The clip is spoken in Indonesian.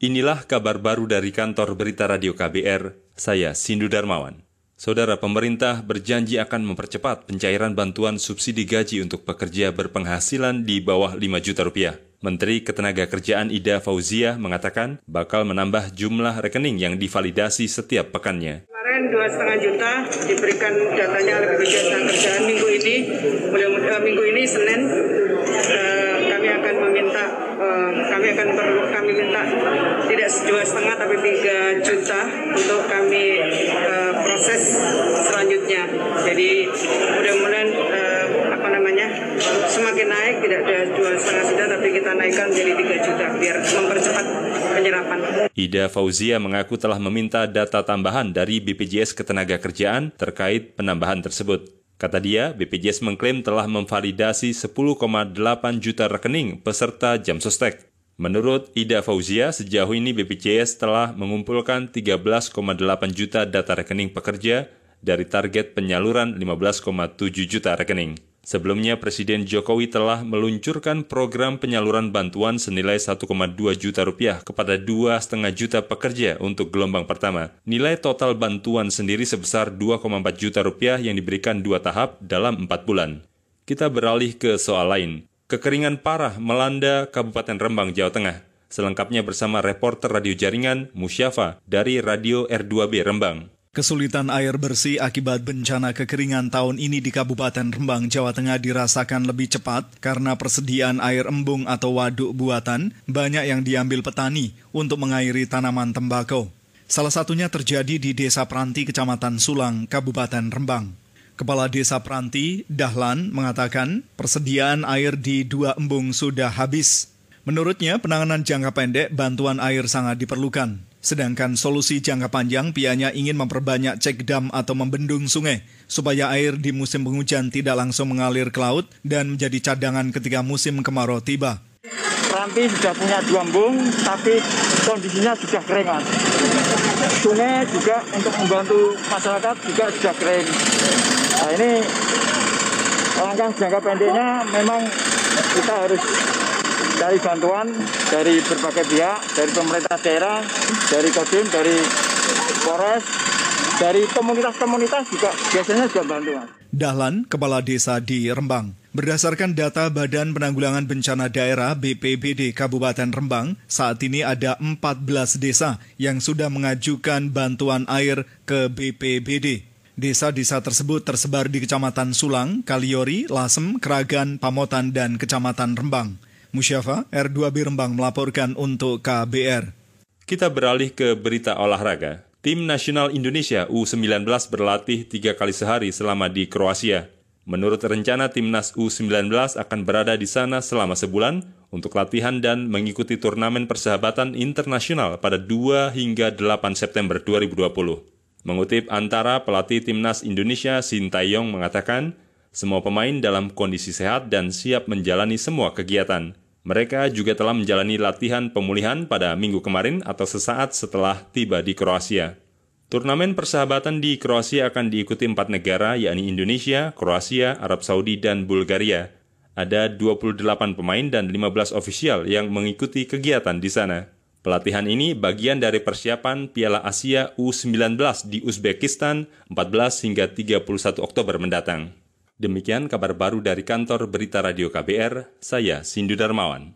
Inilah kabar baru dari kantor berita radio KBR, saya Sindu Darmawan. Saudara pemerintah berjanji akan mempercepat pencairan bantuan subsidi gaji untuk pekerja berpenghasilan di bawah 5 juta rupiah. Menteri Ketenagakerjaan Ida Fauzia mengatakan bakal menambah jumlah rekening yang divalidasi setiap pekannya. Kemarin dua setengah juta diberikan datanya oleh BPJS Ketenagakerjaan minggu ini, mudah-mudahan minggu ini Senin uh, kami akan meminta uh, kami akan perlu kami minta dua setengah tapi tiga juta untuk kami uh, proses selanjutnya. Jadi mudah-mudahan uh, apa namanya semakin naik tidak ada dua setengah juta tapi kita naikkan menjadi tiga juta biar mempercepat penyerapan. Ida Fauzia mengaku telah meminta data tambahan dari BPJS Ketenagakerjaan terkait penambahan tersebut. Kata dia, BPJS mengklaim telah memvalidasi 10,8 juta rekening peserta jam sostek. Menurut Ida Fauzia, sejauh ini BPJS telah mengumpulkan 13,8 juta data rekening pekerja dari target penyaluran 15,7 juta rekening. Sebelumnya, Presiden Jokowi telah meluncurkan program penyaluran bantuan senilai 1,2 juta rupiah kepada 2,5 juta pekerja untuk gelombang pertama. Nilai total bantuan sendiri sebesar 2,4 juta rupiah yang diberikan dua tahap dalam 4 bulan. Kita beralih ke soal lain. Kekeringan parah melanda Kabupaten Rembang, Jawa Tengah. Selengkapnya bersama reporter radio jaringan Musyafa dari Radio R2B Rembang. Kesulitan air bersih akibat bencana kekeringan tahun ini di Kabupaten Rembang, Jawa Tengah dirasakan lebih cepat karena persediaan air embung atau waduk buatan banyak yang diambil petani untuk mengairi tanaman tembakau. Salah satunya terjadi di Desa Pranti, Kecamatan Sulang, Kabupaten Rembang. Kepala Desa Pranti, Dahlan, mengatakan persediaan air di dua embung sudah habis. Menurutnya, penanganan jangka pendek bantuan air sangat diperlukan. Sedangkan solusi jangka panjang pianya ingin memperbanyak cek dam atau membendung sungai supaya air di musim penghujan tidak langsung mengalir ke laut dan menjadi cadangan ketika musim kemarau tiba. Ranti sudah punya dua embung, tapi kondisinya sudah keringan. Sungai juga untuk membantu masyarakat juga sudah kering. Nah ini langkah jangka pendeknya memang kita harus cari bantuan dari berbagai pihak, dari pemerintah daerah, dari Kodim, dari Polres, dari komunitas-komunitas juga biasanya juga bantuan. Dahlan, Kepala Desa di Rembang. Berdasarkan data Badan Penanggulangan Bencana Daerah BPBD Kabupaten Rembang, saat ini ada 14 desa yang sudah mengajukan bantuan air ke BPBD. Desa-desa tersebut tersebar di Kecamatan Sulang, Kaliori, Lasem, Keragan, Pamotan, dan Kecamatan Rembang. Musyafa, R2B Rembang melaporkan untuk KBR. Kita beralih ke berita olahraga. Tim nasional Indonesia U19 berlatih tiga kali sehari selama di Kroasia. Menurut rencana, timnas U19 akan berada di sana selama sebulan untuk latihan dan mengikuti turnamen persahabatan internasional pada 2 hingga 8 September 2020. Mengutip antara pelatih timnas Indonesia Sintayong mengatakan, semua pemain dalam kondisi sehat dan siap menjalani semua kegiatan. Mereka juga telah menjalani latihan pemulihan pada minggu kemarin atau sesaat setelah tiba di Kroasia. Turnamen persahabatan di Kroasia akan diikuti empat negara, yakni Indonesia, Kroasia, Arab Saudi, dan Bulgaria. Ada 28 pemain dan 15 ofisial yang mengikuti kegiatan di sana. Pelatihan ini bagian dari persiapan Piala Asia U19 di Uzbekistan 14 hingga 31 Oktober mendatang. Demikian kabar baru dari kantor Berita Radio KBR, saya Sindu Darmawan.